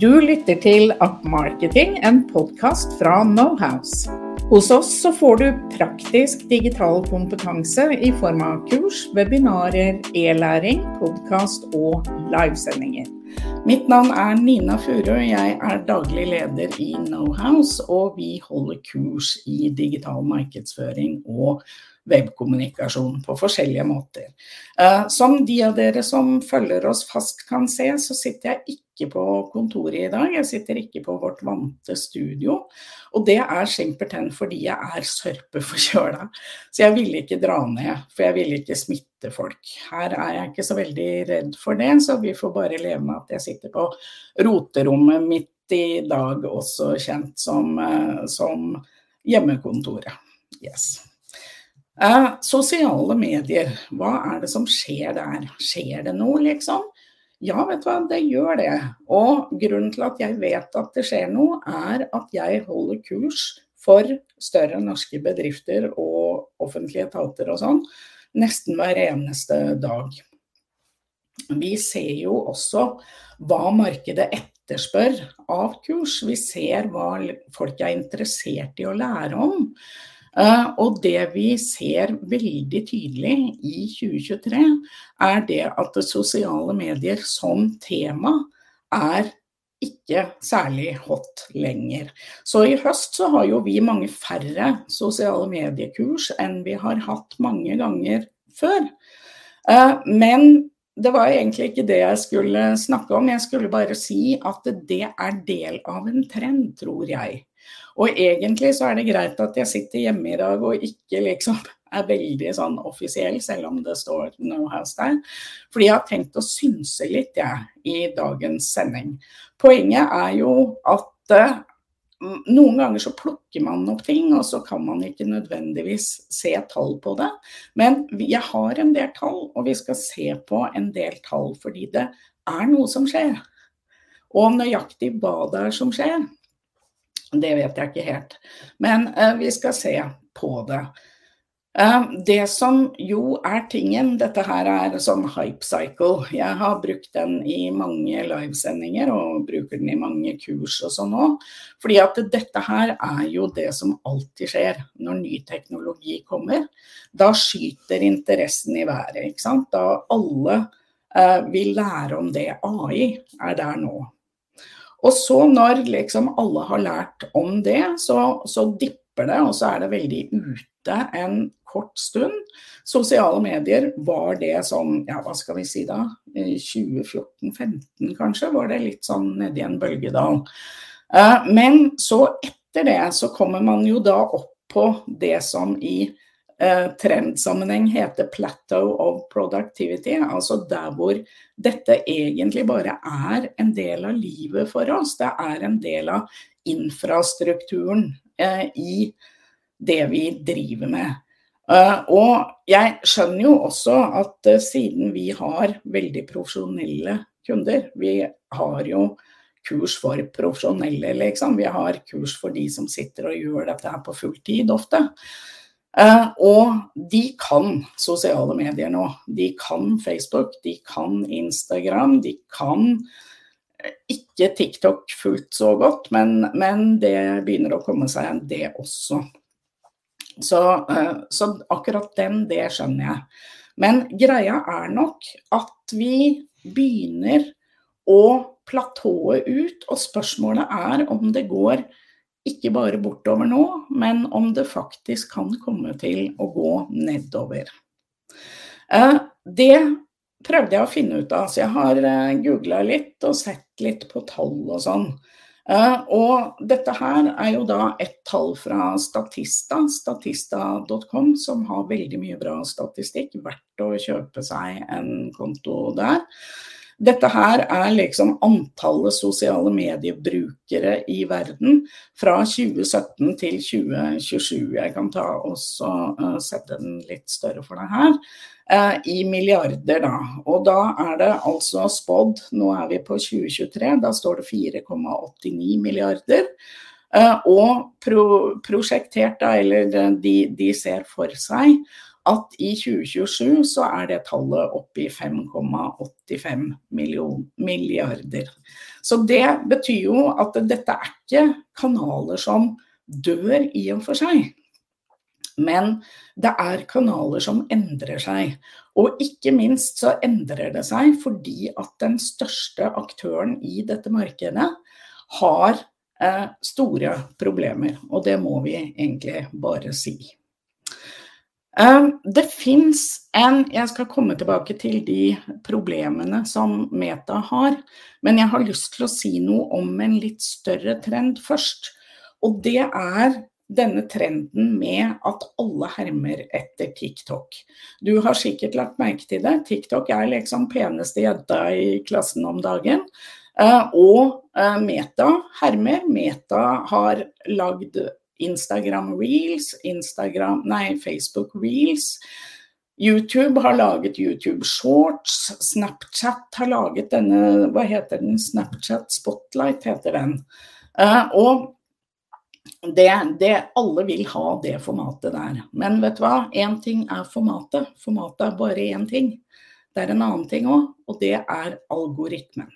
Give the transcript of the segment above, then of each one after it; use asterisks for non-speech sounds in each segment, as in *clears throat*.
Du lytter til Appmarketing, en podkast fra Knowhouse. Hos oss så får du praktisk digital kompetanse i form av kurs, webinarer, e-læring, podkast og livesendinger. Mitt navn er Nina Furø, jeg er daglig leder i Knowhouse, og vi holder kurs i digital markedsføring og webkommunikasjon på forskjellige måter. Eh, som de av dere som følger oss fast kan se, så sitter jeg ikke på kontoret i dag. Jeg sitter ikke på vårt vante studio. Og det er simpelthen fordi jeg er sørpeforkjøla. Så jeg ville ikke dra ned, for jeg ville ikke smitte folk. Her er jeg ikke så veldig redd for det, så vi får bare leve med at jeg sitter på roterommet mitt i dag, også kjent som, eh, som hjemmekontoret. Yes. Eh, sosiale medier, hva er det som skjer der? Skjer det noe, liksom? Ja, vet du hva, det gjør det. Og grunnen til at jeg vet at det skjer noe, er at jeg holder kurs for større norske bedrifter og offentlige etater og sånn, nesten hver eneste dag. Vi ser jo også hva markedet etterspør av kurs. Vi ser hva folk er interessert i å lære om. Eh, og det vi ser veldig tydelig i 2023, er det at det sosiale medier som tema er ikke særlig hot lenger. Så i høst så har jo vi mange færre sosiale mediekurs enn vi har hatt mange ganger før. Eh, men det var egentlig ikke det jeg skulle snakke om. Jeg skulle bare si at det er del av en trend, tror jeg. Og egentlig så er det greit at jeg sitter hjemme i dag og ikke liksom *laughs* er veldig sånn offisiell, selv om det står No House der. Fordi jeg har tenkt å synse litt, jeg, i dagens sending. Poenget er jo at uh, noen ganger så plukker man opp ting, og så kan man ikke nødvendigvis se tall på det. Men jeg har en del tall, og vi skal se på en del tall fordi det er noe som skjer. Og nøyaktig hva det er som skjer, det vet jeg ikke helt. Men eh, vi skal se på det. Eh, det som jo er tingen, dette her er sånn hype cycle. Jeg har brukt den i mange livesendinger og bruker den i mange kurs og sånn òg. Fordi at dette her er jo det som alltid skjer når ny teknologi kommer. Da skyter interessen i været, ikke sant. Da alle eh, vil lære om det. AI er der nå. Og så når liksom alle har lært om det, så, så dipper det, og så er det veldig ute en kort stund. Sosiale medier var det sånn, ja hva skal vi si da, 2014-15 kanskje, var det litt sånn nedi en bølgedal. Eh, men så etter det så kommer man jo da opp på det som i eh, trendsammenheng heter 'plateau of productivity'. Altså der hvor dette egentlig bare er en del av livet for oss. Det er en del av infrastrukturen eh, i det vi driver med. Uh, og jeg skjønner jo også at uh, siden vi har veldig profesjonelle kunder, vi har jo kurs for profesjonelle, liksom. Vi har kurs for de som sitter og gjør dette her på full tid ofte. Uh, og de kan sosiale medier nå. De kan Facebook, de kan Instagram, de kan eh, ikke TikTok fullt så godt, men, men det begynner å komme seg, det også. Så, uh, så akkurat den, det skjønner jeg. Men greia er nok at vi begynner å platået ut, og spørsmålet er om det går ikke bare bortover nå, men om det faktisk kan komme til å gå nedover. Eh, det prøvde jeg å finne ut av, så jeg har eh, googla litt og sett litt på tall og sånn. Eh, og dette her er jo da et tall fra Statista, statista.com, som har veldig mye bra statistikk. Verdt å kjøpe seg en konto der. Dette her er liksom antallet sosiale mediebrukere i verden fra 2017 til 2027. Jeg kan ta også uh, sette den litt større for deg her. Uh, I milliarder, da. Og da er det altså spådd, nå er vi på 2023, da står det 4,89 milliarder. Uh, og pro prosjektert, da, eller de, de ser for seg at i 2027 så er det tallet oppe i 5,85 milliarder. Så det betyr jo at dette er ikke kanaler som dør i og for seg. Men det er kanaler som endrer seg. Og ikke minst så endrer det seg fordi at den største aktøren i dette markedet har eh, store problemer. Og det må vi egentlig bare si. Um, det fins en Jeg skal komme tilbake til de problemene som Meta har. Men jeg har lyst til å si noe om en litt større trend først. Og det er denne trenden med at alle hermer etter TikTok. Du har sikkert lagt merke til det. TikTok er liksom peneste jenta i klassen om dagen. Uh, og uh, Meta hermer. Meta har lagd Instagram reels, Instagram, nei, Facebook reels. YouTube har laget YouTube shorts. Snapchat har laget denne, hva heter den, Snapchat Spotlight heter den. Uh, og det, det, alle vil ha det formatet der. Men vet du hva, én ting er formatet. Formatet er bare én ting. Det er en annen ting òg, og det er algoritmen.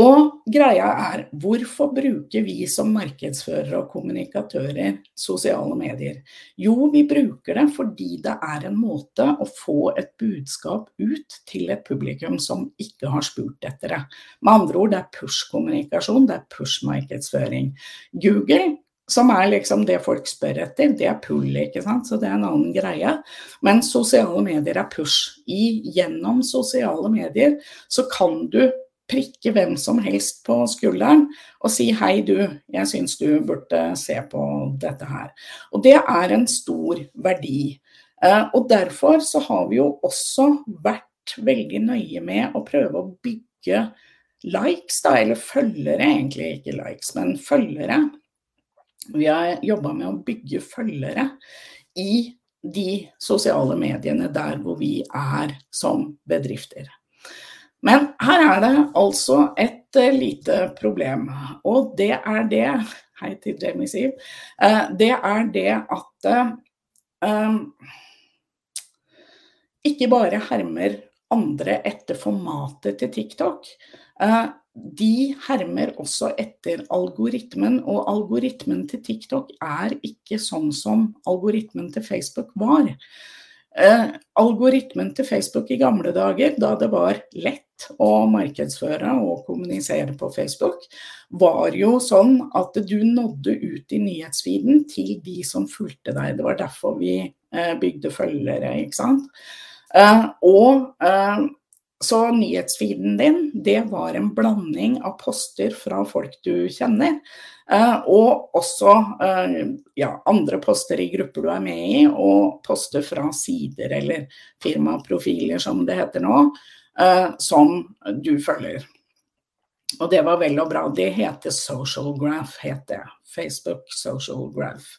Og greia er, hvorfor bruker vi som markedsførere og kommunikatører sosiale medier? Jo, vi bruker det fordi det er en måte å få et budskap ut til et publikum som ikke har spurt etter det. Med andre ord, det er push-kommunikasjon, det er push-markedsføring. Google som er liksom det folk spør etter, det er pull, ikke sant. Så det er en annen greie. Men sosiale medier er push. I, gjennom sosiale medier så kan du prikke hvem som helst på skulderen og si hei du, jeg syns du burde se på dette her. Og det er en stor verdi. Eh, og derfor så har vi jo også vært veldig nøye med å prøve å bygge likes, da, eller følgere, egentlig ikke likes, men følgere. Vi har jobba med å bygge følgere i de sosiale mediene der hvor vi er som bedrifter. Men her er det altså et uh, lite problem, og det er det Hei til Jamie Siv. Uh, det er det at uh, ikke bare hermer andre etter formatet til TikTok. De hermer også etter algoritmen, og algoritmen til TikTok er ikke sånn som algoritmen til Facebook var. Eh, algoritmen til Facebook i gamle dager, da det var lett å markedsføre og kommunisere på Facebook, var jo sånn at du nådde ut i nyhetsfeeden til de som fulgte deg. Det var derfor vi eh, bygde følgere, ikke sant. Eh, og eh, så nyhetsfeeden din, det var en blanding av poster fra folk du kjenner, Eh, og også eh, ja, andre poster i grupper du er med i, og poster fra sider eller firmaprofiler, som det heter nå, eh, som du følger. Og det var vel og bra. Det heter Social Graph, het det. Facebook Social Graph.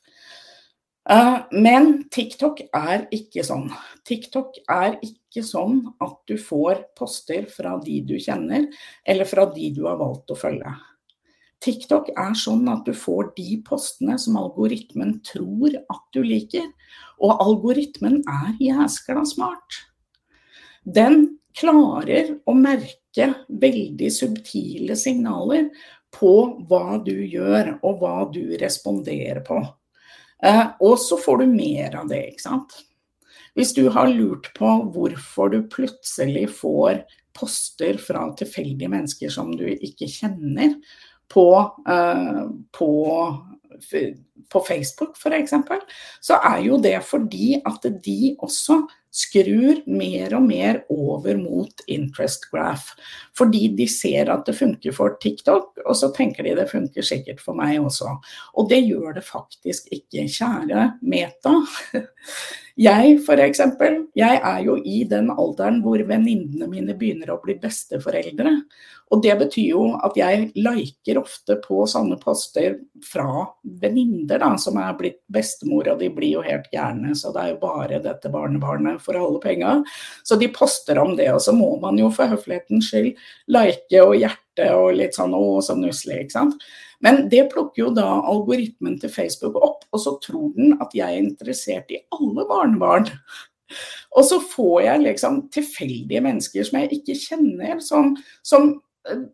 Men TikTok er ikke sånn. TikTok er ikke sånn at du får poster fra de du kjenner, eller fra de du har valgt å følge. TikTok er sånn at du får de postene som algoritmen tror at du liker. Og algoritmen er jæskla smart. Den klarer å merke veldig subtile signaler på hva du gjør, og hva du responderer på. Eh, og så får du mer av det, ikke sant. Hvis du har lurt på hvorfor du plutselig får poster fra tilfeldige mennesker som du ikke kjenner, på, uh, på, på Facebook f.eks., så er jo det fordi at de også skrur mer og mer over mot interest graph. Fordi de ser at det funker for TikTok, og så tenker de det funker sikkert for meg også. Og det gjør det faktisk ikke. Kjære Meta. *laughs* Jeg f.eks. Jeg er jo i den alderen hvor venninnene mine begynner å bli besteforeldre. Og det betyr jo at jeg liker ofte på sånne poster fra venninner som er blitt bestemor, og de blir jo helt gærne. Så det er jo bare dette barnebarnet for alle penga. Så de poster om det, og så må man jo for høflighetens skyld like og hjerte og litt sånn å, så nusselig, ikke sant. Men det plukker jo da algoritmen til Facebook opp, og så tror den at jeg er interessert i alle barnebarn. *laughs* Og så får jeg liksom tilfeldige mennesker som jeg ikke kjenner, som, som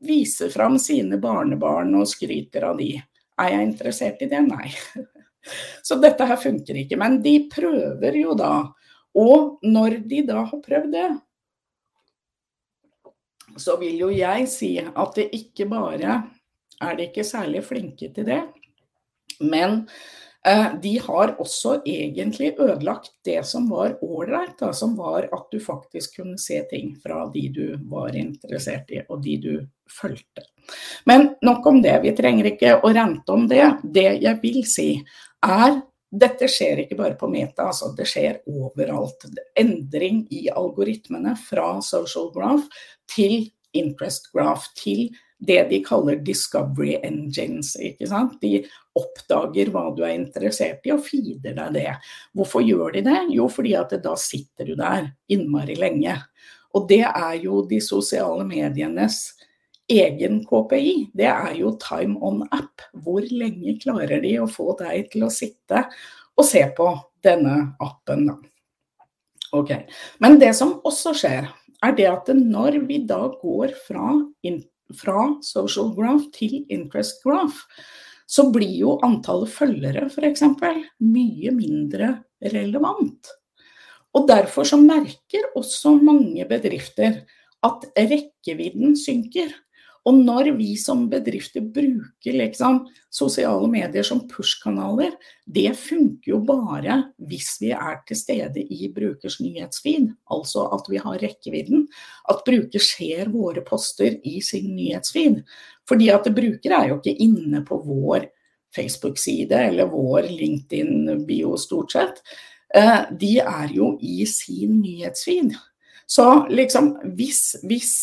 viser fram sine barnebarn og skryter av de. Er jeg interessert i det? Nei. *laughs* Så dette her funker ikke. Men de prøver jo da. Og når de da har prøvd det, så vil jo jeg si at det ikke bare er de ikke særlig flinke til det, men Eh, de har også egentlig ødelagt det som var ålreit, som var at du faktisk kunne se ting fra de du var interessert i, og de du fulgte. Men nok om det, vi trenger ikke å rente om det. Det jeg vil si er dette skjer ikke bare på Meta, altså det skjer overalt. Endring i algoritmene fra social graph til interest graph, til det de kaller discovery engines. ikke sant? De oppdager hva du er interessert i og feeder deg det. Hvorfor gjør de det? Jo, fordi at da sitter du der innmari lenge. Og det er jo de sosiale medienes egen KPI. Det er jo time on app. Hvor lenge klarer de å få deg til å sitte og se på denne appen, da. Ok. Men det som også skjer, er det at når vi da går fra fra social graph til interest graph, så blir jo antallet følgere f.eks. mye mindre relevant. Og derfor så merker også mange bedrifter at rekkevidden synker. Og når vi som bedrifter bruker liksom, sosiale medier som push-kanaler, det funker jo bare hvis vi er til stede i brukers nyhetsfeed. Altså at vi har rekkevidden. At bruker ser våre poster i sin nyhetsfeed. Fordi at brukere er jo ikke inne på vår Facebook-side eller vår LinkedIn-bio stort sett. Eh, de er jo i sin nyhetsfeed. Så liksom hvis, hvis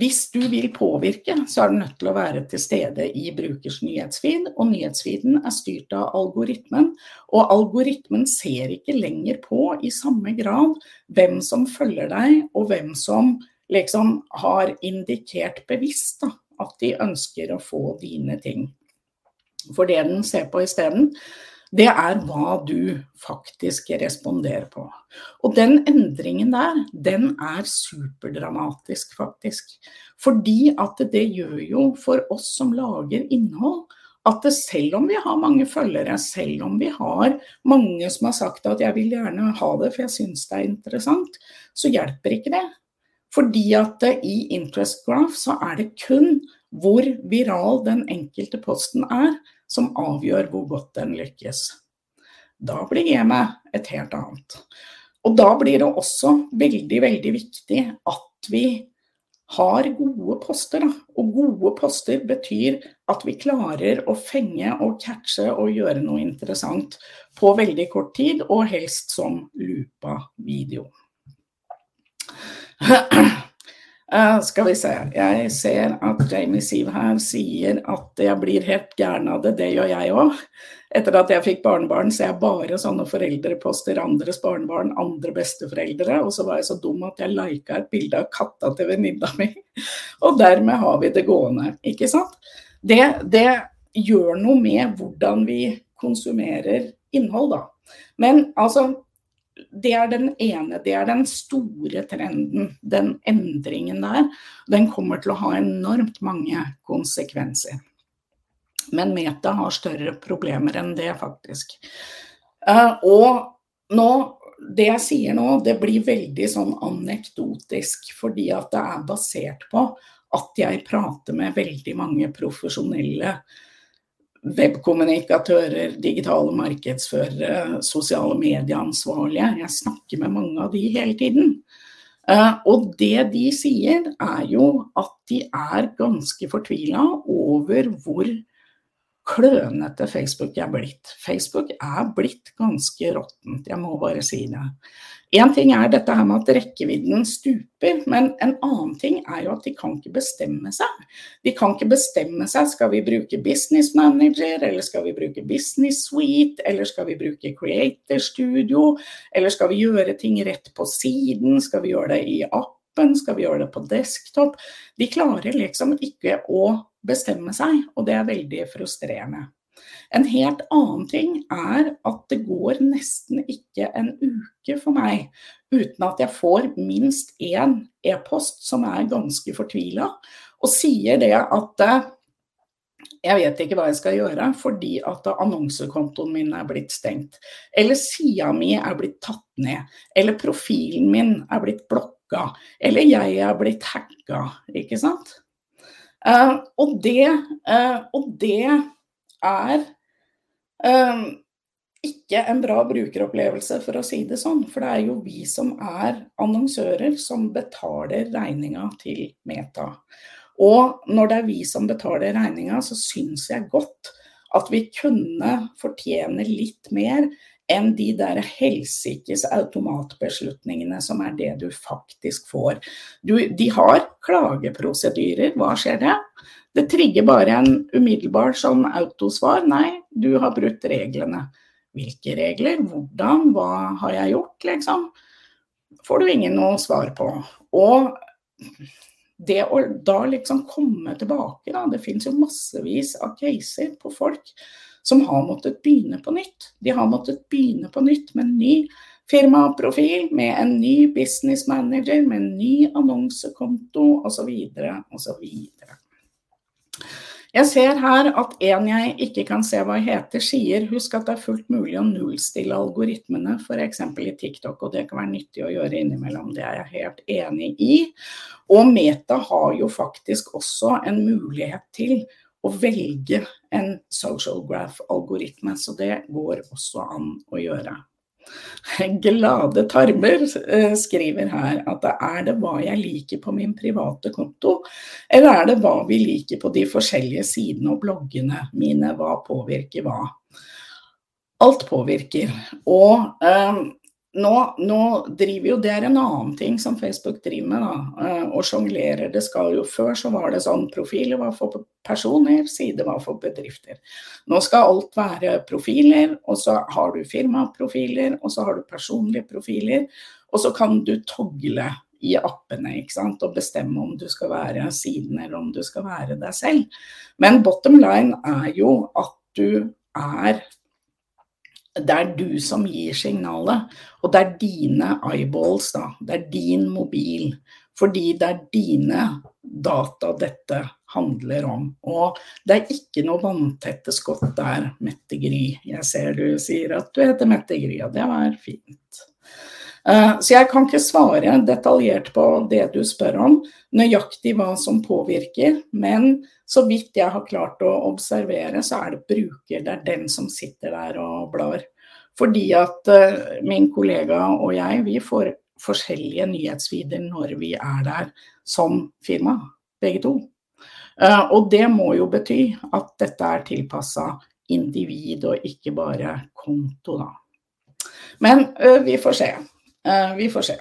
hvis du vil påvirke, så er du nødt til å være til stede i brukers nyhetsfeed. Og nyhetsfeeden er styrt av algoritmen. Og algoritmen ser ikke lenger på i samme grad hvem som følger deg, og hvem som liksom har indikert bevisst da, at de ønsker å få dine ting. For det den ser på isteden, det er hva du faktisk responderer på. Og den endringen der, den er superdramatisk, faktisk. Fordi at det gjør jo for oss som lager innhold, at selv om vi har mange følgere, selv om vi har mange som har sagt at jeg vil gjerne ha det for jeg syns det er interessant, så hjelper ikke det. Fordi at i interest graph så er det kun hvor viral den enkelte posten er, som avgjør hvor godt den lykkes. Da blir gamet et helt annet. Og da blir det også veldig, veldig viktig at vi har gode poster. Da. Og gode poster betyr at vi klarer å fenge og catche og gjøre noe interessant på veldig kort tid, og helst som loopa video. *clears throat* Uh, skal vi se. Jeg ser at Jamie Siv her sier at jeg blir helt gæren av det. Det gjør jeg òg. Etter at jeg fikk barnebarn, ser jeg bare sånne foreldreposter, andres barnebarn, andre besteforeldre. Og så var jeg så dum at jeg lika et bilde av katta til venninna mi. Og dermed har vi det gående, ikke sant. Det, det gjør noe med hvordan vi konsumerer innhold, da. Men altså, det er den ene, det er den store trenden. Den endringen der. Den kommer til å ha enormt mange konsekvenser. Men Meta har større problemer enn det, faktisk. Uh, og nå, det jeg sier nå, det blir veldig sånn anekdotisk, fordi at det er basert på at jeg prater med veldig mange profesjonelle webkommunikatører, digitale markedsførere, sosiale medieansvarlige. Jeg snakker med mange av de hele tiden. Eh, og det de sier, er jo at de er ganske fortvila over hvor klønete Facebook er blitt. Facebook er blitt ganske råttent, jeg må bare si det. Én ting er dette her med at rekkevidden stuper, men en annen ting er jo at de kan ikke bestemme seg. De kan ikke bestemme seg. Skal vi bruke Business Manager, eller skal vi bruke Business Suite, eller skal vi bruke Creator Studio, eller skal vi gjøre ting rett på siden, skal vi gjøre det i appen, skal vi gjøre det på desktop? De klarer liksom ikke å bestemme seg, og det er veldig frustrerende. En helt annen ting er at det går nesten ikke en uke for meg uten at jeg får minst én e-post som er ganske fortvila, og sier det at eh, jeg vet ikke hva jeg skal gjøre fordi at annonsekontoen min er blitt stengt. Eller sida mi er blitt tatt ned. Eller profilen min er blitt blokka. Eller jeg er blitt hacka. Ikke sant? Uh, og, det, uh, og det er um, ikke en bra brukeropplevelse, for å si det sånn. For det er jo vi som er annonsører som betaler regninga til Meta. Og når det er vi som betaler regninga, så syns jeg godt at vi kunne fortjene litt mer enn de der helsikes automatbeslutningene som er det du faktisk får. Du, de har klageprosedyrer, hva skjer det? Det trigger bare en umiddelbar sånn autosvar. Nei, du har brutt reglene. Hvilke regler? Hvordan? Hva har jeg gjort, liksom? Får du ingen noe svar på. Og det å da liksom komme tilbake, da. Det finnes jo massevis av caser på folk som har måttet begynne på nytt. De har måttet begynne på nytt med en ny firmaprofil, med en ny business manager, med en ny annonsekonto osv. osv. Jeg ser her at en jeg ikke kan se hva heter, sier husk at det er fullt mulig å nullstille algoritmene, f.eks. i TikTok, og det kan være nyttig å gjøre innimellom. Det er jeg helt enig i. Og Meta har jo faktisk også en mulighet til å velge en social graph-algoritme, så det går også an å gjøre. Glade tarmer eh, skriver her at er det hva jeg liker på min private konto, eller er det hva vi liker på de forskjellige sidene og bloggene mine, hva påvirker hva? Alt påvirker. Og um, nå, nå, driver jo Det er en annen ting som Facebook driver med, da. Eh, og sjonglerer. Det skal jo Før så var det sånn profiler var for personer, side var for bedrifter. Nå skal alt være profiler, og så har du firmaprofiler, og så har du personlige profiler. Og så kan du togle i appene ikke sant? og bestemme om du skal være siden eller om du skal være deg selv. Men bottom line er jo at du er det er du som gir signalet. Og det er dine eyeballs, da. Det er din mobil. Fordi det er dine data dette handler om. Og det er ikke noe vanntette skott der, Mette Gry. Jeg ser du sier at du heter Mette Gry, og det var fint. Eh, så jeg kan ikke svare detaljert på det du spør om, nøyaktig hva som påvirker. Men så vidt jeg har klart å observere, så er det bruker, det er den som sitter der og blar. Fordi at uh, min kollega og jeg, vi får forskjellige nyhetsvider når vi er der som firma, begge to. Uh, og det må jo bety at dette er tilpassa individ og ikke bare konto, da. Men vi får se. Vi får se.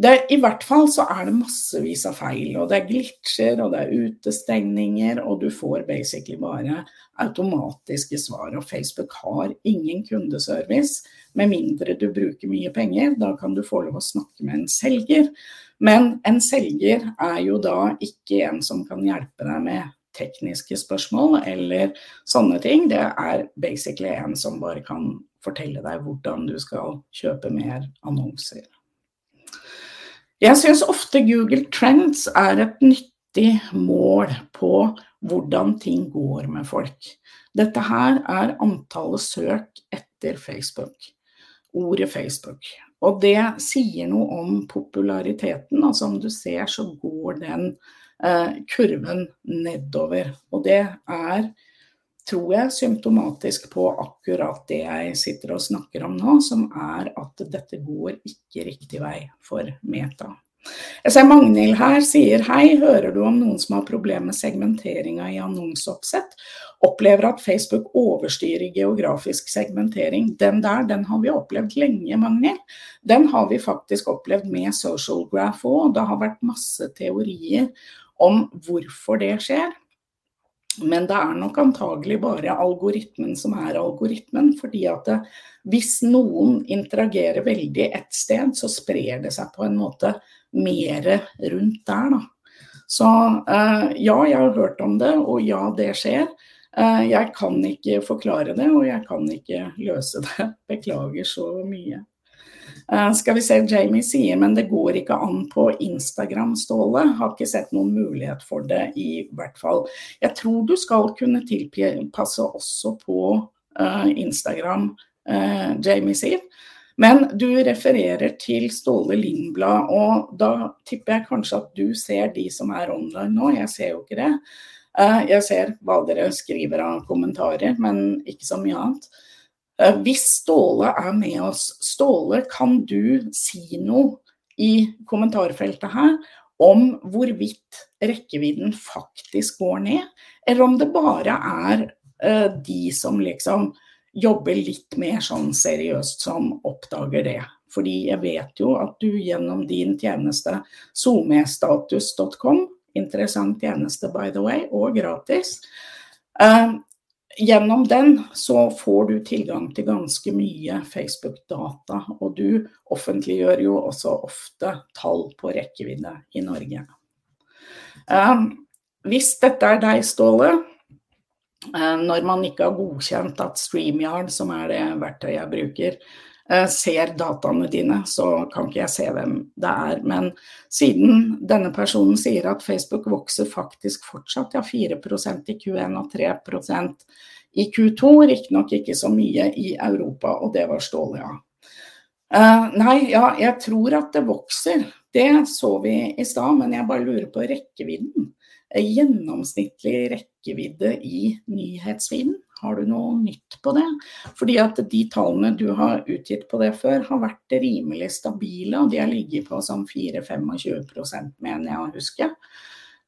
Det, I hvert fall så er det massevis av feil, og det er glitcher og det er utestengninger, og du får basically bare automatiske svar. Og Facebook har ingen kundeservice, med mindre du bruker mye penger. Da kan du få lov å snakke med en selger. Men en selger er jo da ikke en som kan hjelpe deg med tekniske spørsmål eller sånne ting. Det er basically en som bare kan fortelle deg hvordan du skal kjøpe mer annonser. Jeg syns ofte Google Trends er et nyttig mål på hvordan ting går med folk. Dette her er antallet søk etter Facebook, ordet Facebook. Og det sier noe om populariteten. Altså om du ser, så går den eh, kurven nedover. Og det er, tror jeg, symptomatisk på akkurat det jeg sitter og snakker om nå, som er at dette går ikke riktig vei for Meta. Jeg ser Magnhild her sier hei, hører du om noen som har problemer med segmenteringa i annonseoppsett? Opplever at Facebook overstyrer geografisk segmentering. Den der, den har vi opplevd lenge, Magnhild. Den har vi faktisk opplevd med social graph òg. Det har vært masse teorier om hvorfor det skjer. Men det er nok antagelig bare algoritmen som er algoritmen. fordi at det, hvis noen interagerer veldig ett sted, så sprer det seg på en måte mer rundt der, da. Så uh, ja, jeg har hørt om det, og ja, det skjer. Eh, jeg kan ikke forklare det, og jeg kan ikke løse det. *laughs* Beklager så mye. Uh, skal vi se, Jamie sier men det går ikke an på Instagram, Ståle. Har ikke sett noen mulighet for det, i hvert fall. Jeg tror du skal kunne tilpasse også på uh, Instagram, uh, Jamie sier. Men du refererer til Ståle Lindblad, og da tipper jeg kanskje at du ser de som er online nå. Jeg ser jo ikke det. Jeg ser hva dere skriver av kommentarer, men ikke så mye annet. Eh, hvis Ståle er med oss, Ståle, kan du si noe i kommentarfeltet her om hvorvidt rekkevidden faktisk går ned, eller om det bare er uh, de som liksom jobber litt mer sånn seriøst som oppdager det. Fordi jeg vet jo at du gjennom din tjeneste somestatus.com, interessant tjeneste by the way, og gratis, uh, gjennom den så får du tilgang til ganske mye Facebook-data. Og du offentliggjør jo også ofte tall på rekkevidde i Norge. Eh, hvis dette er deg, Ståle, eh, når man ikke har godkjent at StreamYard, som er det verktøyet jeg bruker, ser dataene dine, så kan ikke jeg se hvem det er. Men siden denne personen sier at Facebook vokser faktisk fortsatt, ja 4% i Q1 og 3% i Q2, riktignok ikke så mye i Europa, og det var Ståle, ja. Uh, nei, ja, jeg tror at det vokser. Det så vi i stad, men jeg bare lurer på rekkevidden. Gjennomsnittlig rekkevidde i nyhetsfeeden. Har du noe nytt på det? Fordi at de tallene du har utgitt på det før, har vært rimelig stabile, og de har ligget på sånn 4-25 mener jeg å huske,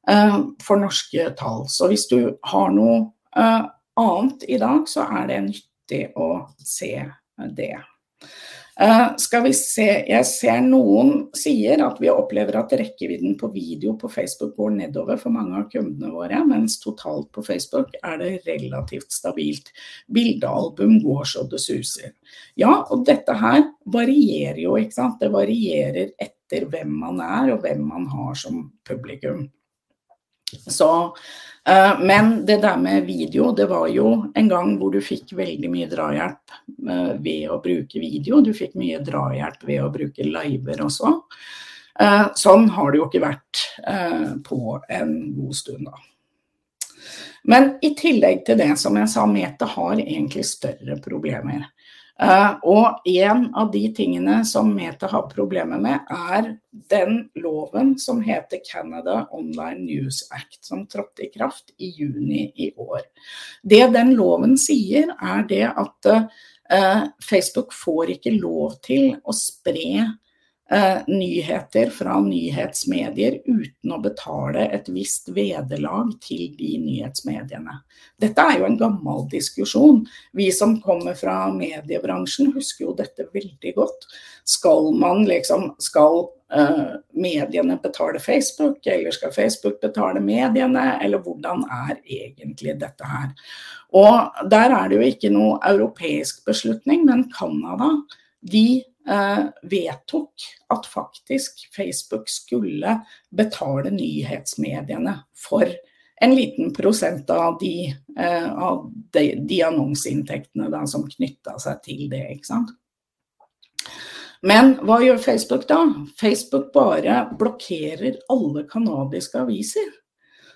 uh, for norske tall. Så hvis du har noe uh, annet i dag, så er det nyttig å se det. Uh, skal vi se, Jeg ser noen sier at vi opplever at rekkevidden på video på Facebook går nedover for mange av kundene våre, mens totalt på Facebook er det relativt stabilt. Bildealbum går så det suser. Ja, og dette her varierer jo, ikke sant. Det varierer etter hvem man er og hvem man har som publikum. Så, uh, men det der med video, det var jo en gang hvor du fikk veldig mye drahjelp uh, ved å bruke video. Du fikk mye drahjelp ved å bruke liver også. Uh, sånn har det jo ikke vært på en god stund, da. Men i tillegg til det, som jeg sa, Mete har egentlig større problemer. Uh, og en av de tingene som Meta har problemer med, er den loven som heter Canada Online News Act, som trådte i kraft i juni i år. Det den loven sier, er det at uh, Facebook får ikke lov til å spre eh, nyheter fra nyhetsmedier uten å betale et visst vederlag til de nyhetsmediene. Dette er jo en gammel diskusjon. Vi som kommer fra mediebransjen husker jo dette veldig godt. Skal man liksom Skal eh, mediene betale Facebook, eller skal Facebook betale mediene, eller hvordan er egentlig dette her? Og der er det jo ikke noe europeisk beslutning, men Canada de vedtok at faktisk Facebook skulle betale nyhetsmediene for en liten prosent av de, eh, av de, de annonseinntektene da, som knytta seg til det. ikke sant? Men hva gjør Facebook da? Facebook bare blokkerer alle canadiske aviser.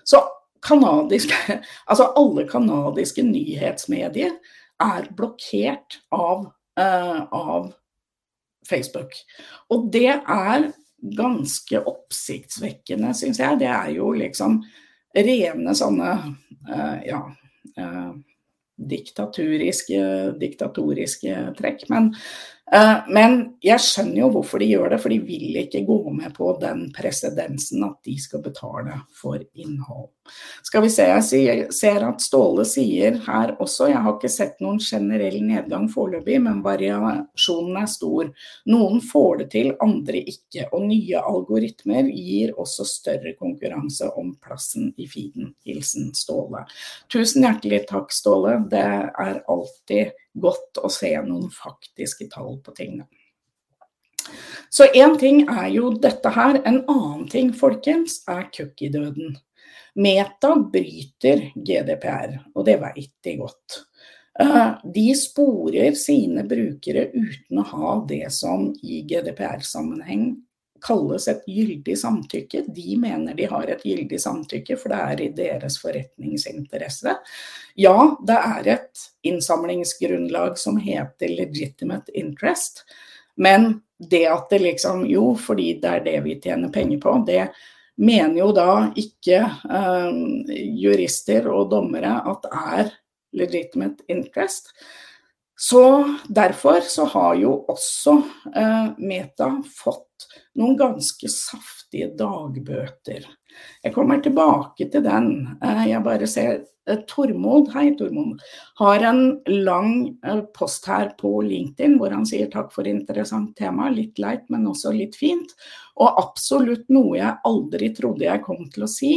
Så kanadiske, *laughs* altså alle canadiske nyhetsmedier er blokkert av, uh, av Facebook. Og det er ganske oppsiktsvekkende, syns jeg. Det er jo liksom rene sånne uh, ja uh, diktatoriske, diktatoriske trekk. Men Eh, men jeg skjønner jo hvorfor de gjør det, for de vil ikke gå med på den presedensen at de skal betale for innhold. Skal vi se, Jeg ser at Ståle sier her også, jeg har ikke sett noen generell nedgang foreløpig, men variasjonen er stor. Noen får det til, andre ikke. Og nye algoritmer gir også større konkurranse om plassen i feeden. Hilsen Ståle. Tusen hjertelig takk, Ståle. Det er alltid godt å se noen faktiske tall på tingene. Så én ting er jo dette her. En annen ting, folkens, er cookie-døden. Meta bryter GDPR, og det vet de godt. Eh, de sporer sine brukere uten å ha det som i GDPR-sammenheng kalles et gyldig samtykke. De mener de har et gyldig samtykke, for det er i deres forretningsinteresse. Ja, det er et innsamlingsgrunnlag som heter legitimate interest, men det at det liksom Jo, fordi det er det vi tjener penger på, det mener jo da ikke eh, jurister og dommere at er legitimate interest. Så derfor så har jo også eh, Meta fått noen ganske saftige dagbøter. Jeg kommer tilbake til den. Uh, jeg bare ser uh, Tormod, hei Tormod, har en lang post her på LinkedIn hvor han sier takk for interessant tema. Litt leit, men også litt fint. Og absolutt noe jeg aldri trodde jeg kom til å si,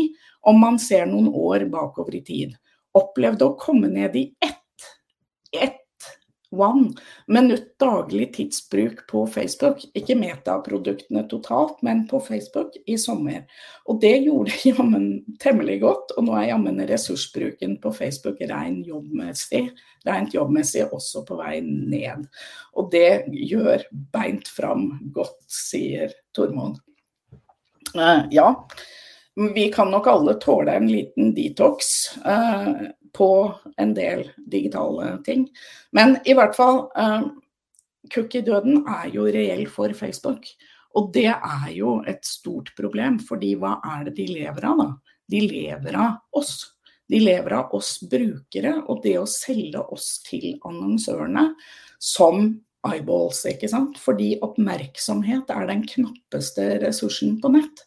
om man ser noen år bakover i tid opplevde å komme ned i ett one minutt daglig tidsbruk på Facebook. Ikke metaproduktene totalt, men på Facebook i sommer. Og det gjorde jammen temmelig godt. Og nå er jammen ressursbruken på Facebook rein jobbmessig, rent jobbmessig også på vei ned. Og det gjør beint fram godt, sier Tormod. Uh, ja. Vi kan nok alle tåle en liten detox uh, på en del digitale ting. Men i hvert fall, uh, cookie-døden er jo reell for Facebook. Og det er jo et stort problem, fordi hva er det de lever av da? De lever av oss. De lever av oss brukere og det å selge oss til annonsørene som eyeballs, ikke sant. Fordi oppmerksomhet er den knappeste ressursen på nett.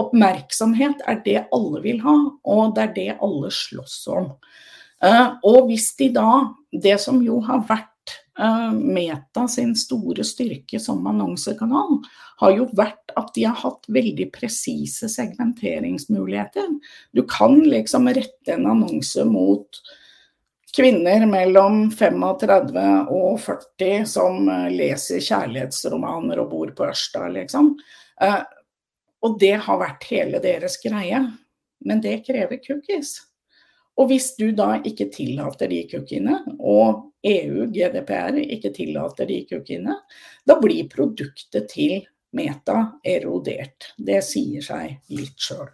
Oppmerksomhet er det alle vil ha, og det er det alle slåss om. Eh, og hvis de da, det som jo har vært eh, Meta sin store styrke som annonsekanal, har jo vært at de har hatt veldig presise segmenteringsmuligheter. Du kan liksom rette en annonse mot kvinner mellom 35 og 40 som eh, leser kjærlighetsromaner og bor på Ørsta, liksom. Og det har vært hele deres greie. Men det krever cookies. Og hvis du da ikke tillater de cookiene, og EU, GDPR, ikke tillater de cookiene, da blir produktet til Meta erodert. Det sier seg litt sjøl.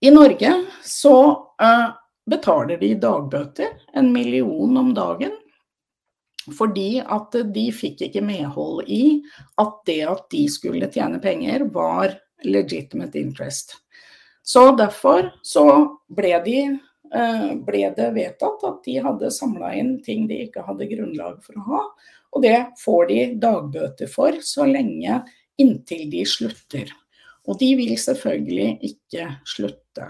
I Norge så uh, betaler de dagbøter, en million om dagen, fordi at de fikk ikke medhold i at det at de skulle tjene penger, var legitimate interest. Så derfor så ble, de, eh, ble det vedtatt at de hadde samla inn ting de ikke hadde grunnlag for å ha. Og det får de dagbøter for så lenge inntil de slutter. Og de vil selvfølgelig ikke slutte.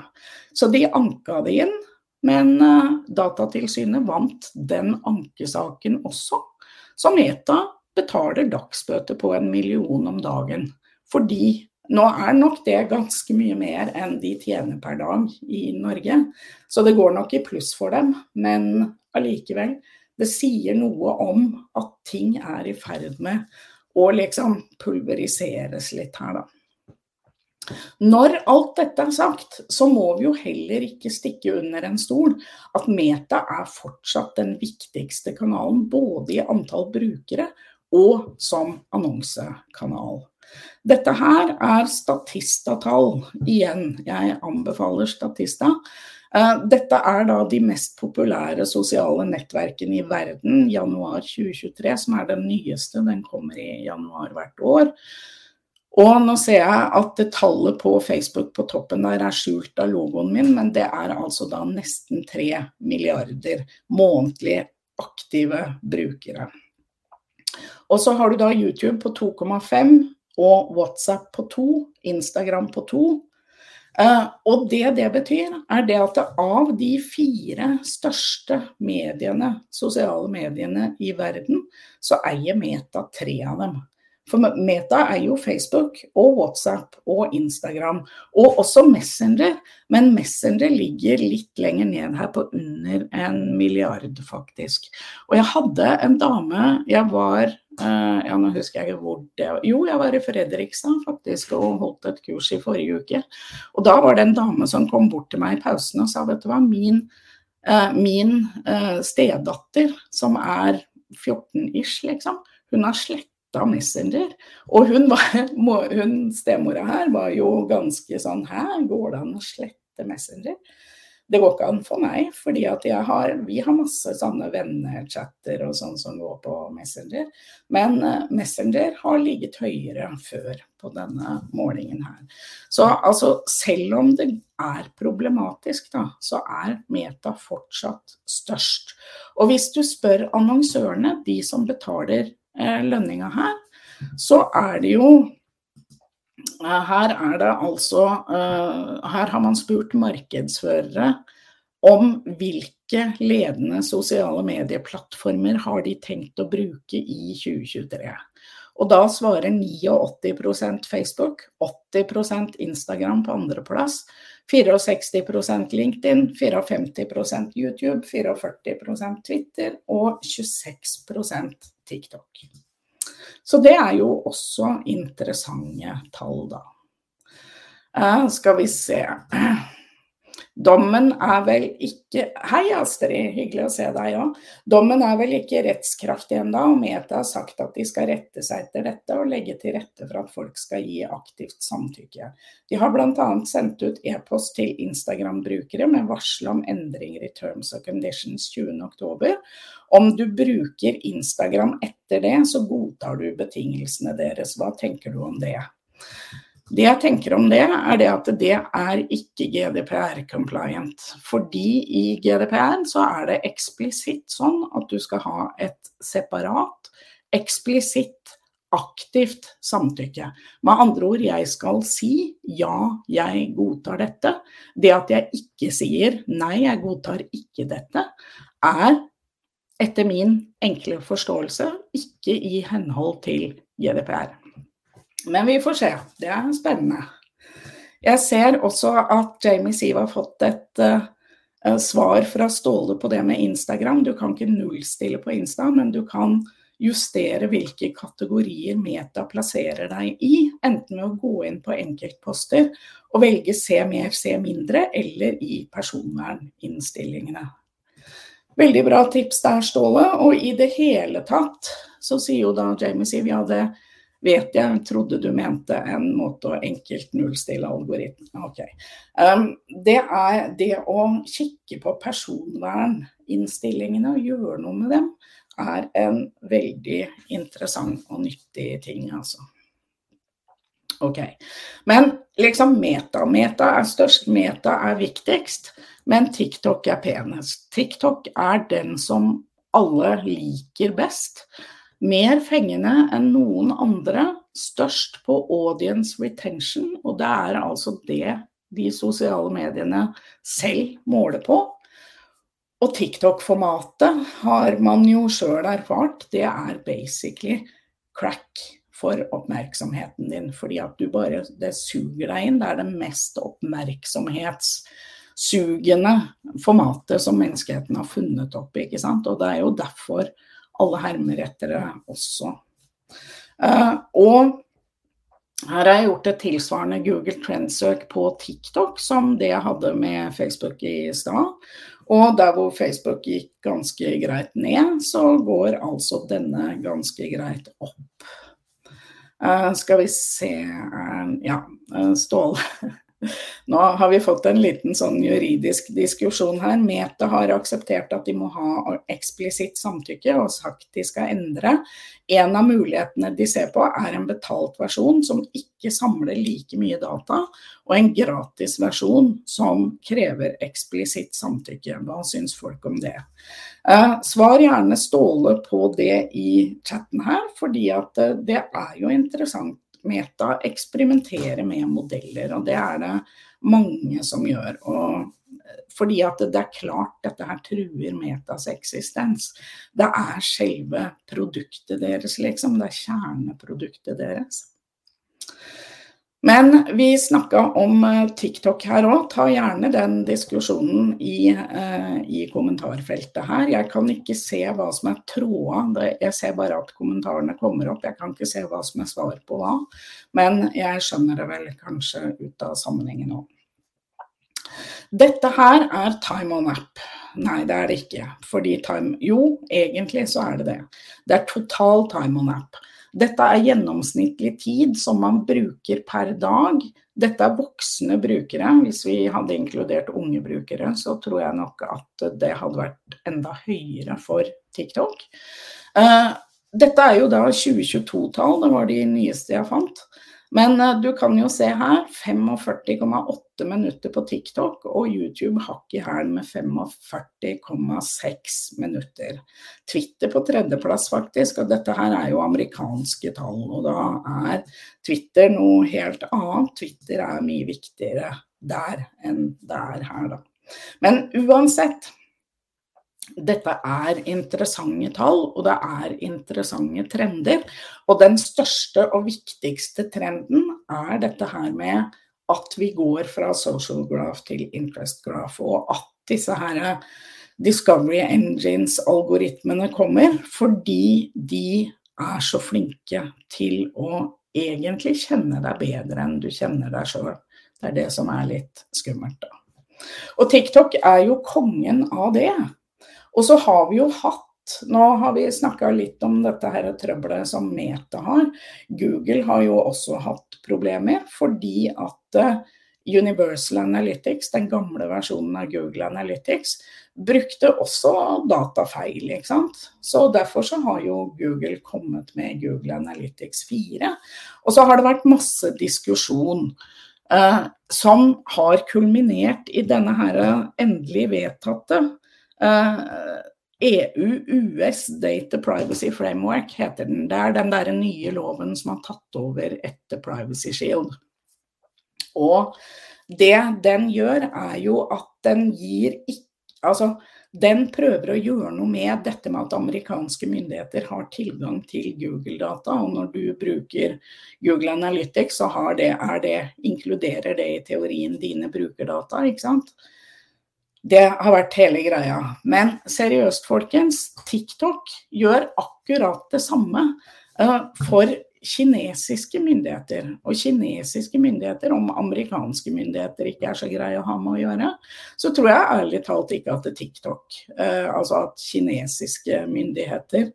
Så de anka det inn. Men uh, Datatilsynet vant den ankesaken også. Så Meta betaler dagsbøter på en million om dagen. Fordi nå er nok det ganske mye mer enn de tjener per dag i Norge. Så det går nok i pluss for dem. Men allikevel, det sier noe om at ting er i ferd med å liksom pulveriseres litt her, da. Når alt dette er sagt, så må vi jo heller ikke stikke under en stol at Meta er fortsatt den viktigste kanalen, både i antall brukere og som annonsekanal. Dette her er Statista-tall. Igjen, jeg anbefaler Statista. Eh, dette er da de mest populære sosiale nettverkene i verden, januar 2023, som er den nyeste. Den kommer i januar hvert år. Og nå ser jeg at tallet på Facebook på toppen der er skjult av logoen min, men det er altså da nesten 3 milliarder månedlig aktive brukere. Og så har du da YouTube på 2,5 og WhatsApp på 2, Instagram på 2. Uh, og det det betyr, er det at av de fire største mediene, sosiale mediene i verden, så eier Meta tre av dem. For Meta er jo Facebook og WhatsApp og Instagram, og også Messenger. Men Messenger ligger litt lenger ned her, på under en milliard, faktisk. Og jeg hadde en dame Jeg var Uh, ja, nå husker jeg ikke hvor det var. Jo, jeg var i Fredrikstad faktisk og holdt et kurs i forrige uke. Og da var det en dame som kom bort til meg i pausen og sa vet du hva, min, uh, min uh, stedatter som er 14-ish, liksom, hun har sletta Messenger. Og hun, var, hun stemora her var jo ganske sånn Hæ, går det an å slette Messenger? Det går ikke an for meg, fordi har, vi har masse sånne vennechatter og sånn som går på Messenger. Men uh, Messenger har ligget høyere før på denne målingen her. Så altså, selv om det er problematisk, da, så er Meta fortsatt størst. Og hvis du spør annonsørene, de som betaler lønninga her, så er det jo Eh, her er det altså eh, Her har man spurt markedsførere om hvilke ledende sosiale medieplattformer har de tenkt å bruke i 2023. Og da svarer 89% Facebook, 80% Instagram på andreplass, 64% LinkedIn, 54% YouTube, 44% Twitter og 26 TikTok. Så det er jo også interessante tall, da. Uh, skal vi se. Dommen er vel ikke Hei, Astrid, hyggelig å se deg òg. Dommen er vel ikke rettskraftig ennå, og Meta har sagt at de skal rette seg etter dette og legge til rette for at folk skal gi aktivt samtykke. De har bl.a. sendt ut e-post til Instagram-brukere med varsel om endringer i terms and conditions 20.10. Om du bruker Instagram etter det, så godtar du betingelsene deres. Hva tenker du om det? Det jeg tenker om det, er det at det er ikke GDPR-compliant. Fordi i GDPR så er det eksplisitt sånn at du skal ha et separat, eksplisitt, aktivt samtykke. Med andre ord, jeg skal si ja, jeg godtar dette. Det at jeg ikke sier nei, jeg godtar ikke dette, er etter min enkle forståelse ikke i henhold til GDPR. Men vi får se. Det er spennende. Jeg ser også at Jamie Siv har fått et uh, svar fra Ståle på det med Instagram. Du kan ikke nullstille på Insta, men du kan justere hvilke kategorier Meta plasserer deg i. Enten med å gå inn på enkeltposter og velge se mer, se mindre, eller i personverninnstillingene. Veldig bra tips der, Ståle. Og i det hele tatt så sier jo da Jamie Siv ja, det vet jeg, trodde du mente en måte å enkelt nullstille algoritmen. Ok. Um, det er det å kikke på personverninnstillingene og gjøre noe med dem, er en veldig interessant og nyttig ting, altså. Ok. Men liksom meta. Meta er størst, meta er viktigst, men TikTok er penest. TikTok er den som alle liker best mer fengende enn noen andre, størst på audience retention, og det er altså det de sosiale mediene selv måler på. Og TikTok-formatet har man jo sjøl erfart, det er basically crack for oppmerksomheten din. Fordi at du bare Det suger deg inn. Det er det mest oppmerksomhetssugende formatet som menneskeheten har funnet opp. ikke? Og det er jo derfor alle hermer etter det også. Uh, og her har jeg gjort et tilsvarende Google Trend-søk på TikTok som det jeg hadde med Facebook i stad. Og der hvor Facebook gikk ganske greit ned, så går altså denne ganske greit opp. Uh, skal vi se uh, Ja, Ståle *laughs* Nå har vi fått en liten sånn juridisk diskusjon her. Meta har akseptert at de må ha eksplisitt samtykke og sagt de skal endre. En av mulighetene de ser på er en betalt versjon som ikke samler like mye data, og en gratis versjon som krever eksplisitt samtykke. Hva syns folk om det? Eh, svar gjerne Ståle på det i chatten her, fordi at eh, det er jo interessant Meta eksperimenterer med modeller, og det er det mange som gjør. Og fordi at det er klart dette her truer Metas eksistens. Det er selve produktet deres, liksom. Det er kjerneproduktet deres. Men vi snakka om eh, TikTok her òg. Ta gjerne den diskusjonen i, eh, i, kommentarfeltet her. Jeg kan ikke se hva som er tråda. Jeg ser bare at kommentarene kommer opp. Jeg kan ikke se hva som er svar på hva. Men jeg skjønner det vel kanskje ut av sammenhengen òg. Dette her er time on app. Nei, det er det ikke. Fordi time Jo, egentlig så er det det. Det er total time on app. Dette er gjennomsnittlig tid som man bruker per dag. Dette er voksne brukere. Hvis vi hadde inkludert unge brukere, så tror jeg nok at det hadde vært enda høyere for TikTok. Eh, dette er jo da 2022-tall, det var de nyeste jeg fant. Men uh, du kan jo se her, 45,8 minutter på TikTok, og YouTube hakk i hæl med 45,6 minutter. Twitter på tredjeplass, faktisk, og dette her er jo amerikanske tall. Og da er Twitter noe helt annet. Twitter er mye viktigere der enn det er her, da. Men uansett, dette er interessante tall, og det er interessante trender. Og den største og viktigste trenden er dette her med at vi går fra social graph til interest graph, og at disse her Discovery Engines-algoritmene kommer fordi de er så flinke til å egentlig kjenne deg bedre enn du kjenner deg sjøl. Det er det som er litt skummelt, da. Og TikTok er jo kongen av det. Og så har vi jo hatt nå har vi snakka litt om dette her trøbbelet som Meta har. Google har jo også hatt problemer fordi at eh, Universal Analytics, den gamle versjonen av Google Analytics, brukte også datafeil. ikke sant? Så Derfor så har jo Google kommet med Google Analytics 4. Og så har det vært masse diskusjon eh, som har kulminert i denne her endelig vedtatte EU-US eh, e Data Privacy Framework heter den. Det er den der nye loven som har tatt over etter Privacy Shield. Og det den gjør, er jo at den gir ikke Altså, den prøver å gjøre noe med dette med at amerikanske myndigheter har tilgang til Google-data. Og når du bruker Google Analytics, så det, det, inkluderer det i teorien dine brukerdata. ikke sant? Det har vært hele greia. Men seriøst, folkens. TikTok gjør akkurat det samme uh, for kinesiske myndigheter. Og kinesiske myndigheter, om amerikanske myndigheter ikke er så greie å ha med å gjøre, så tror jeg ærlig talt ikke at TikTok, uh, altså at kinesiske myndigheter,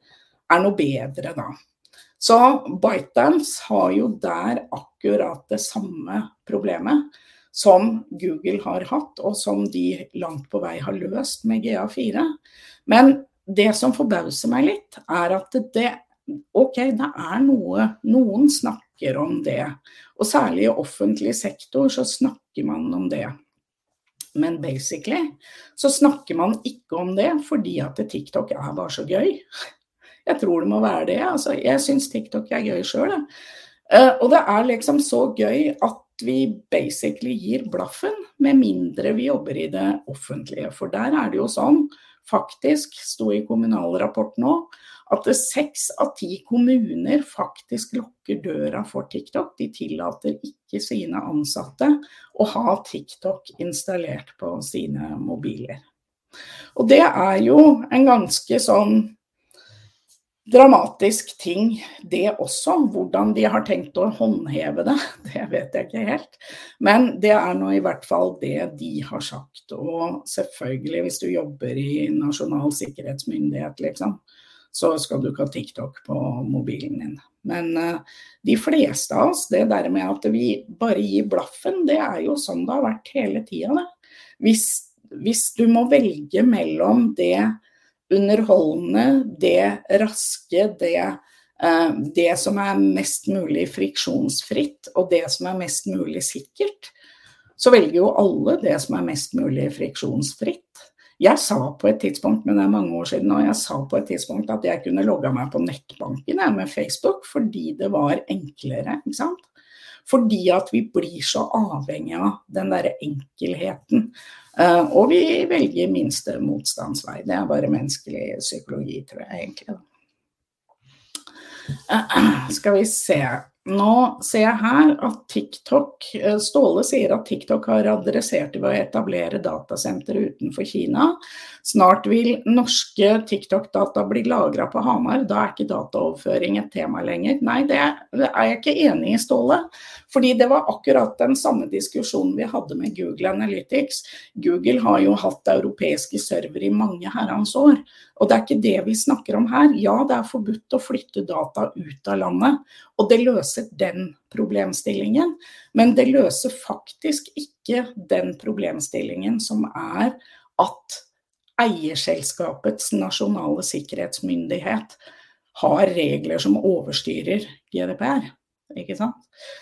er noe bedre da. Så ByteDance har jo der akkurat det samme problemet som Google har hatt, og som de langt på vei har løst med GA4. Men det som forbauser meg litt, er at det OK, det er noe Noen snakker om det. Og særlig i offentlig sektor så snakker man om det. Men basically så snakker man ikke om det fordi at TikTok er bare så gøy. Jeg tror det må være det. Altså, jeg syns TikTok er gøy sjøl. Uh, og det er liksom så gøy at vi basically gir blaffen, med mindre vi jobber i det offentlige. For der er det jo sånn, faktisk, sto i kommunalrapporten nå, at seks av ti kommuner faktisk lukker døra for TikTok. De tillater ikke sine ansatte å ha TikTok installert på sine mobiler. Og det er jo en ganske sånn dramatisk ting, det også. Hvordan de har tenkt å håndheve det, *laughs* det vet jeg ikke helt. Men det er nå i hvert fall det de har sagt. Og selvfølgelig, hvis du jobber i Nasjonal sikkerhetsmyndighet, liksom, så skal du ikke ha TikTok på mobilen din. Men uh, de fleste av oss, det der med at vi bare gir blaffen, det er jo sånn det har vært hele tida, det. Hvis, hvis du må velge mellom det underholdende, det raske, det, eh, det som er mest mulig friksjonsfritt, og det som er mest mulig sikkert, så velger jo alle det som er mest mulig friksjonsfritt. Jeg sa på et tidspunkt, men det er mange år siden, nå, jeg sa på et tidspunkt at jeg kunne logga meg på nettbanken med Facebook fordi det var enklere. ikke sant? Fordi at vi blir så avhengig av den derre enkelheten. Uh, og vi velger minste motstandsvei. Det er bare menneskelig psykologi, tror jeg egentlig. *clears throat* Skal vi se. Nå ser jeg her at TikTok eh, Ståle sier at TikTok har adressert det ved å etablere datasentre utenfor Kina. Snart vil norske TikTok-data bli lagra på Hamar. Da er ikke dataoverføring et tema lenger. Nei, det er jeg ikke enig i, Ståle. Fordi det var akkurat den samme diskusjonen vi hadde med Google Analytics. Google har jo hatt europeiske servere i mange herrens år. Og det er ikke det vi snakker om her. Ja, det er forbudt å flytte data ut av landet. Og det løser den problemstillingen. Men det løser faktisk ikke den problemstillingen som er at eierselskapets nasjonale sikkerhetsmyndighet har regler som overstyrer GDPR. Ikke sant?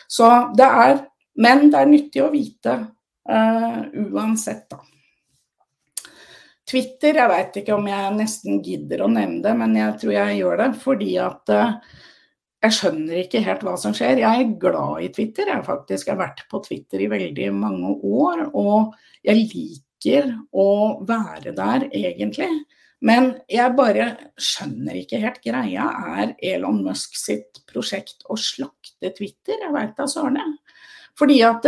Så det er Men det er nyttig å vite uh, uansett, da. Twitter, jeg veit ikke om jeg nesten gidder å nevne det, men jeg tror jeg gjør det fordi at uh, jeg skjønner ikke helt hva som skjer. Jeg er glad i Twitter. Jeg faktisk har vært på Twitter i veldig mange år. Og jeg liker å være der, egentlig. Men jeg bare skjønner ikke helt greia. Er Elon Musk sitt prosjekt å slakte Twitter? Jeg veit da søren, Fordi at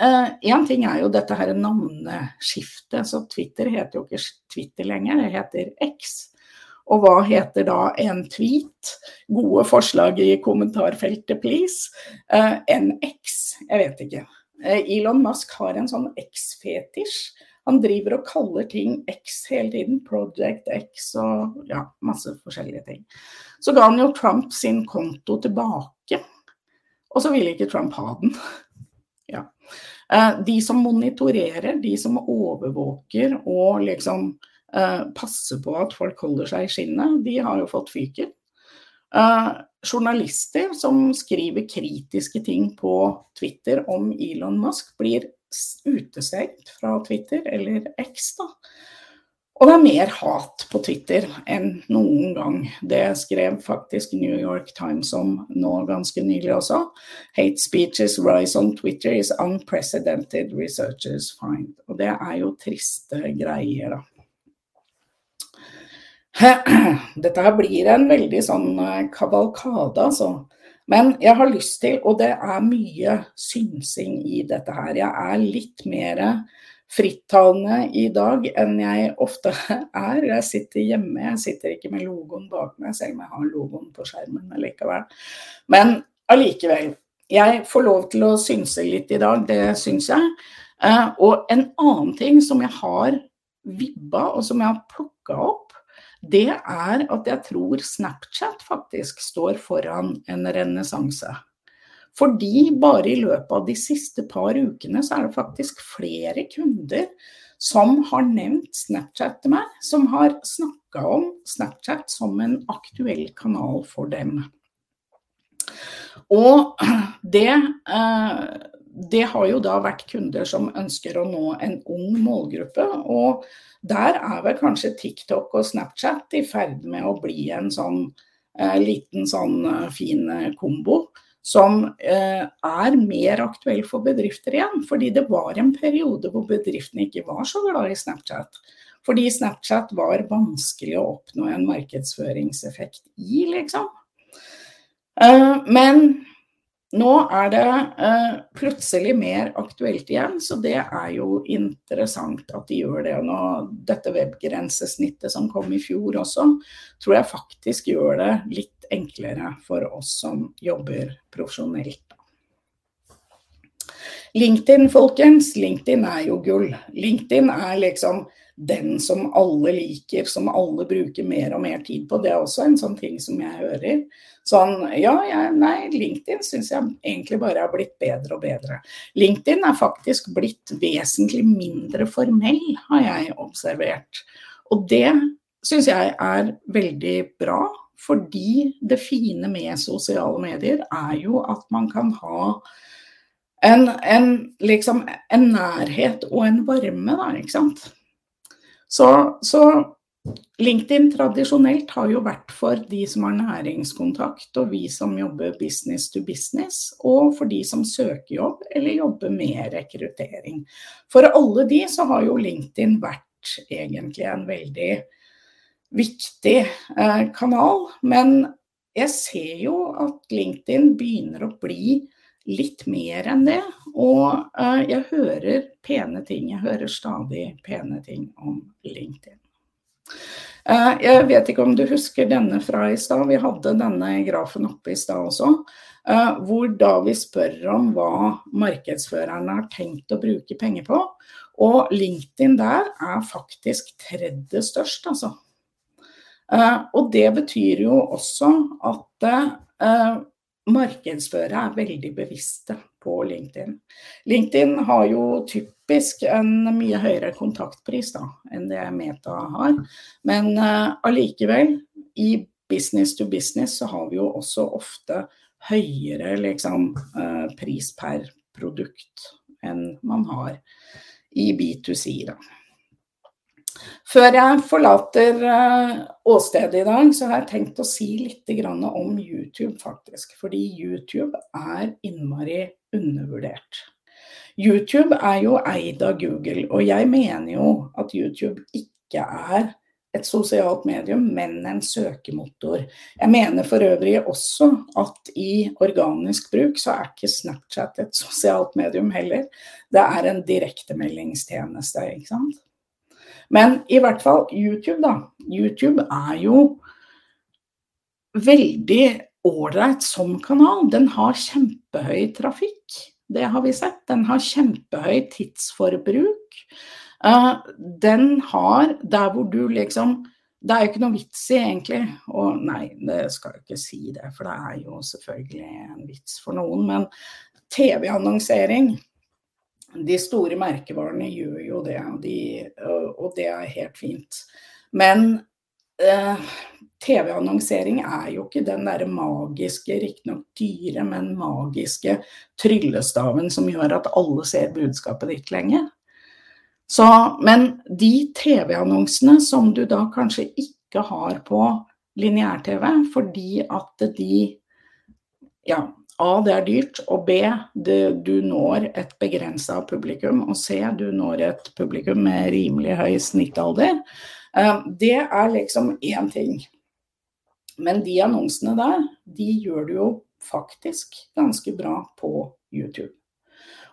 Én eh, ting er jo dette her navneskiftet. Så Twitter heter jo ikke Twitter lenger, det heter X. Og hva heter da en tweet? Gode forslag i kommentarfeltet, please. Eh, en X? jeg vet ikke. Uh, Elon Musk har en sånn X-fetisj. Han driver og kaller ting X hele tiden. Project X og ja, masse forskjellige ting. Så ga han jo Trump sin konto tilbake. Og så ville ikke Trump ha den. *laughs* ja. Uh, de som monitorerer, de som overvåker og liksom passer på at folk holder seg i skinnet, de har jo fått fyken. Eh, journalister som skriver kritiske ting på Twitter om Elon Musk, blir utestengt fra Twitter, eller X, da. Og det er mer hat på Twitter enn noen gang. Det skrev faktisk New York Times om nå ganske nylig også. Hate speeches rise on Twitter is unprecedented, researchers find. Og det er jo triste greier, da. *clears throat* Dette her blir en veldig sånn eh, kavalkade, altså. Men jeg har lyst til, og det er mye synsing i dette her. Jeg er litt mer frittalende i dag enn jeg ofte er. Jeg sitter hjemme, jeg sitter ikke med logoen bak meg, selv om jeg har logoen på skjermen likevel. Men allikevel. Jeg får lov til å synse litt i dag, det syns jeg. Eh, og en annen ting som jeg har vibba, og som jeg har plukka opp, det er at jeg tror Snapchat faktisk står foran en renessanse. Fordi bare i løpet av de siste par ukene så er det faktisk flere kunder som har nevnt Snapchat til meg, som har snakka om Snapchat som en aktuell kanal for dem. Og det, eh, det har jo da vært kunder som ønsker å nå en ung målgruppe. og der er vel kanskje TikTok og Snapchat i ferd med å bli en sånn eh, liten sånn eh, fin eh, kombo som eh, er mer aktuell for bedrifter igjen. Fordi det var en periode hvor bedriftene ikke var så glad i Snapchat. Fordi Snapchat var vanskelig å oppnå en markedsføringseffekt i, liksom. Eh, men nå er det eh, plutselig mer aktuelt igjen, så det er jo interessant at de gjør det. Nå, dette webgrensesnittet som kom i fjor også, tror jeg faktisk gjør det litt enklere for oss som jobber profesjonelt. LinkedIn, folkens. LinkedIn er jo gull. LinkedIn er liksom den som alle liker, som alle bruker mer og mer tid på. Det er også en sånn ting som jeg hører. Sånn, ja, jeg, nei, LinkedIn syns jeg egentlig bare har blitt bedre og bedre. LinkedIn er faktisk blitt vesentlig mindre formell, har jeg observert. Og det syns jeg er veldig bra, fordi det fine med sosiale medier er jo at man kan ha en, en, liksom, en nærhet og en varme, da, ikke sant. Så, så, LinkedIn tradisjonelt har jo vært for de som har næringskontakt og vi som jobber business to business, og for de som søker jobb eller jobber med rekruttering. For alle de så har jo LinkedIn vært egentlig en veldig viktig eh, kanal. Men jeg ser jo at LinkedIn begynner å bli litt mer enn det. Og uh, jeg hører pene ting. Jeg hører stadig pene ting om LinkedIn. Uh, jeg vet ikke om du husker denne fra i stad. Vi hadde denne grafen oppe i stad også. Uh, hvor da vi spør om hva markedsførerne har tenkt å bruke penger på. Og LinkedIn der er faktisk tredje størst, altså. og det betyr jo også at markedsføre er veldig bevisste på LinkedIn. LinkedIn har jo typisk en mye høyere kontaktpris da, enn det Meta har. Men uh, allikevel, i business to business så har vi jo også ofte høyere liksom, uh, pris per produkt enn man har i B2C. da. Før jeg forlater eh, åstedet i dag, så har jeg tenkt å si litt om YouTube, faktisk. Fordi YouTube er innmari undervurdert. YouTube er jo eid av Google, og jeg mener jo at YouTube ikke er et sosialt medium, men en søkemotor. Jeg mener for øvrig også at i organisk bruk så er ikke Snapchat et sosialt medium heller. Det er en direktemeldingstjeneste, ikke sant. Men i hvert fall YouTube, da. YouTube er jo veldig ålreit som kanal. Den har kjempehøy trafikk. Det har vi sett. Den har kjempehøy tidsforbruk. Uh, den har der hvor du liksom Det er jo ikke noe vits i, egentlig. Og nei, det skal jeg ikke si det, for det er jo selvfølgelig en vits for noen. Men TV-annonsering de store merkevarene gjør jo det, de, og det er helt fint. Men eh, TV-annonsering er jo ikke den derre magiske, riktignok dyre, men magiske tryllestaven som gjør at alle ser budskapet ditt lenge. Så, men de TV-annonsene som du da kanskje ikke har på lineær-TV, fordi at de ja, A, det er dyrt, og B, det, du når et begrensa publikum. Og C, du når et publikum med rimelig høy snittalder. Uh, det er liksom én ting. Men de annonsene der, de gjør du jo faktisk ganske bra på YouTube.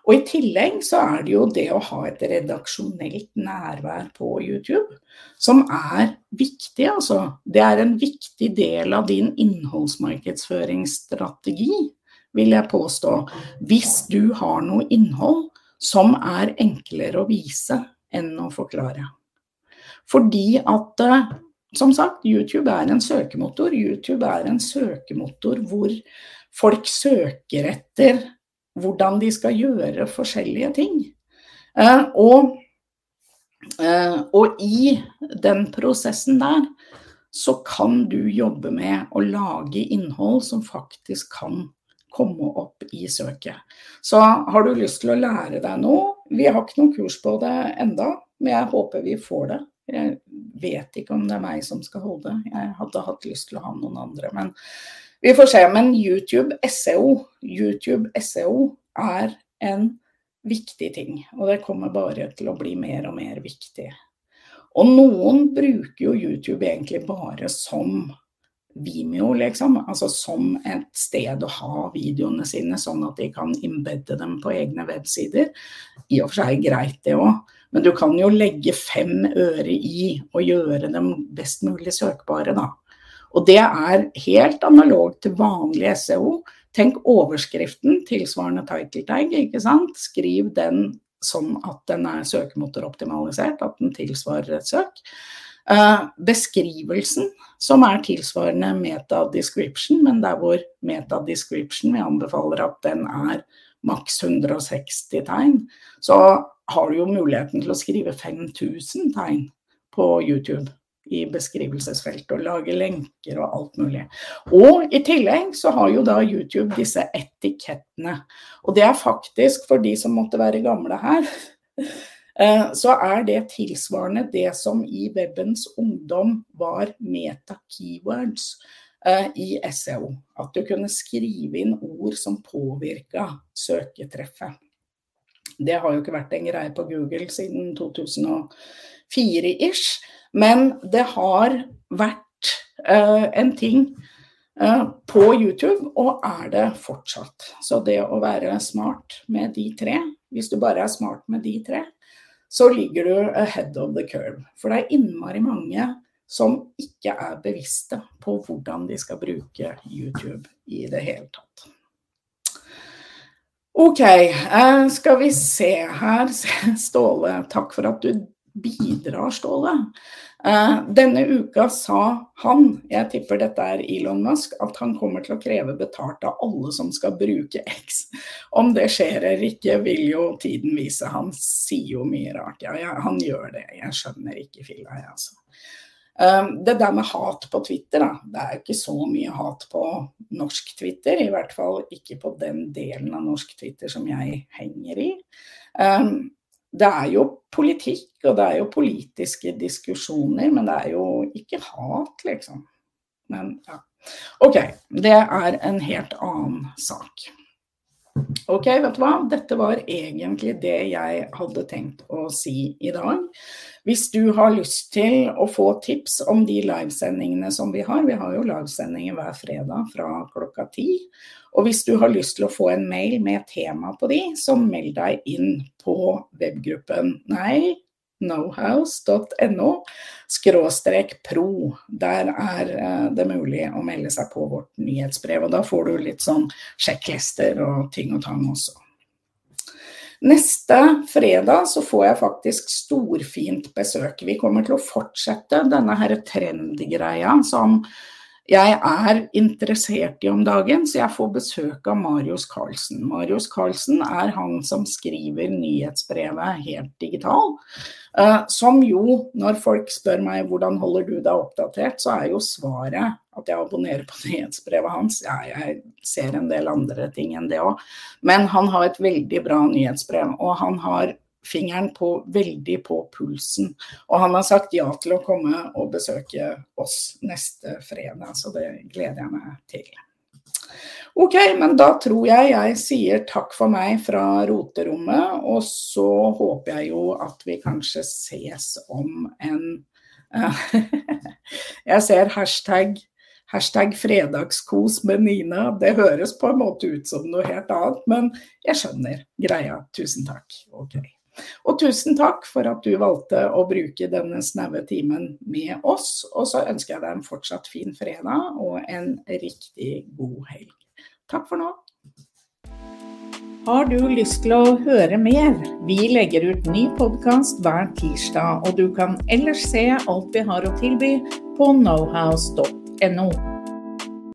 Og i tillegg så er det jo det å ha et redaksjonelt nærvær på YouTube som er viktig, altså. Det er en viktig del av din innholdsmarkedsføringsstrategi vil jeg påstå, hvis du har noe innhold som er enklere å vise enn å forklare. Fordi at eh, som sagt, YouTube er en søkemotor. YouTube er en søkemotor hvor folk søker etter hvordan de skal gjøre forskjellige ting. Eh, og, eh, og i den prosessen der så kan du jobbe med å lage innhold som faktisk kan komme opp i søket. Så har du lyst til å lære deg noe Vi har ikke noe kurs på det enda, men jeg håper vi får det. Jeg vet ikke om det er meg som skal holde. det, Jeg hadde hatt lyst til å ha noen andre. Men vi får se. Men YouTube SEO, YouTube SEO er en viktig ting. Og det kommer bare til å bli mer og mer viktig. Og noen bruker jo YouTube egentlig bare som Vimeo, liksom. Altså som et sted å ha videoene sine, sånn at de kan embedde dem på egne websider. I og for seg greit, det òg. Men du kan jo legge fem øre i og gjøre dem best mulig søkbare, da. Og det er helt analogt til vanlig SEO. Tenk overskriften, tilsvarende title tag, ikke sant. Skriv den sånn at den er søkemotoroptimalisert, at den tilsvarer et søk. Uh, beskrivelsen, som er tilsvarende meta-description, men der hvor meta-description vi anbefaler at den er maks 160 tegn, så har du jo muligheten til å skrive 5000 tegn på YouTube i beskrivelsesfeltet og lage lenker og alt mulig. Og i tillegg så har jo da YouTube disse etikettene. Og det er faktisk, for de som måtte være gamle her Eh, så er det tilsvarende det som i webens ungdom var meta-keywords eh, i SEO. At du kunne skrive inn ord som påvirka søketreffet. Det har jo ikke vært en greie på Google siden 2004-ish, men det har vært uh, en ting uh, på YouTube, og er det fortsatt. Så det å være smart med de tre, hvis du bare er smart med de tre, så ligger du ahead of the curve. For det er innmari mange som ikke er bevisste på hvordan de skal bruke YouTube i det hele tatt. Ok, eh, skal vi se her. *laughs* Ståle, takk for at du bidrar, Ståle. Eh, denne uka sa han, jeg tipper dette er Elon Musk, at han kommer til å kreve betalt av alle som skal bruke X. Om det skjer eller ikke, vil jo tiden vise. Han sier jo mye rart. Ja, han gjør det. Jeg skjønner ikke filla, jeg, altså. Eh, det der med hat på Twitter, da. Det er ikke så mye hat på norsk Twitter. I hvert fall ikke på den delen av norsk Twitter som jeg henger i. Eh, det er jo politikk, og det er jo politiske diskusjoner, men det er jo ikke hat, liksom. Men ja. OK, det er en helt annen sak. Ok, vet du hva. Dette var egentlig det jeg hadde tenkt å si i dag. Hvis du har lyst til å få tips om de livesendingene som vi har, vi har jo livesendinger hver fredag fra klokka ti. Og hvis du har lyst til å få en mail med tema på de, så meld deg inn på webgruppen nei, nohouse.no skråstrek pro. Der er eh, det mulig å melde seg på vårt nyhetsbrev. Og da får du litt sånn sjekklister og ting og tang også. Neste fredag så får jeg faktisk storfint besøk. Vi kommer til å fortsette denne her trendgreia som jeg er interessert i om dagen, så jeg får besøk av Marius Carlsen. Marius Carlsen er han som skriver nyhetsbrevet helt digital. Uh, som jo, når folk spør meg hvordan holder du deg oppdatert, så er jo svaret at jeg abonnerer på *laughs* nyhetsbrevet hans. Ja, jeg ser en del andre ting enn det òg. Men han har et veldig bra nyhetsbrev, og han har fingeren på, veldig på pulsen. Og han har sagt ja til å komme og besøke oss neste fredag, så det gleder jeg meg til. Ok, men da tror jeg jeg sier takk for meg fra roterommet, og så håper jeg jo at vi kanskje ses om en *laughs* Jeg ser hashtag Hashtag fredagskos med Nina. Det høres på en måte ut som noe helt annet, men jeg skjønner greia. Tusen takk. Ok. Og tusen takk for at du valgte å bruke denne snaue timen med oss. Og så ønsker jeg deg en fortsatt fin fredag og en riktig god helg. Takk for nå. Har du lyst til å høre mer? Vi legger ut ny podkast hver tirsdag, og du kan ellers se alt vi har å tilby på knowhouse.no.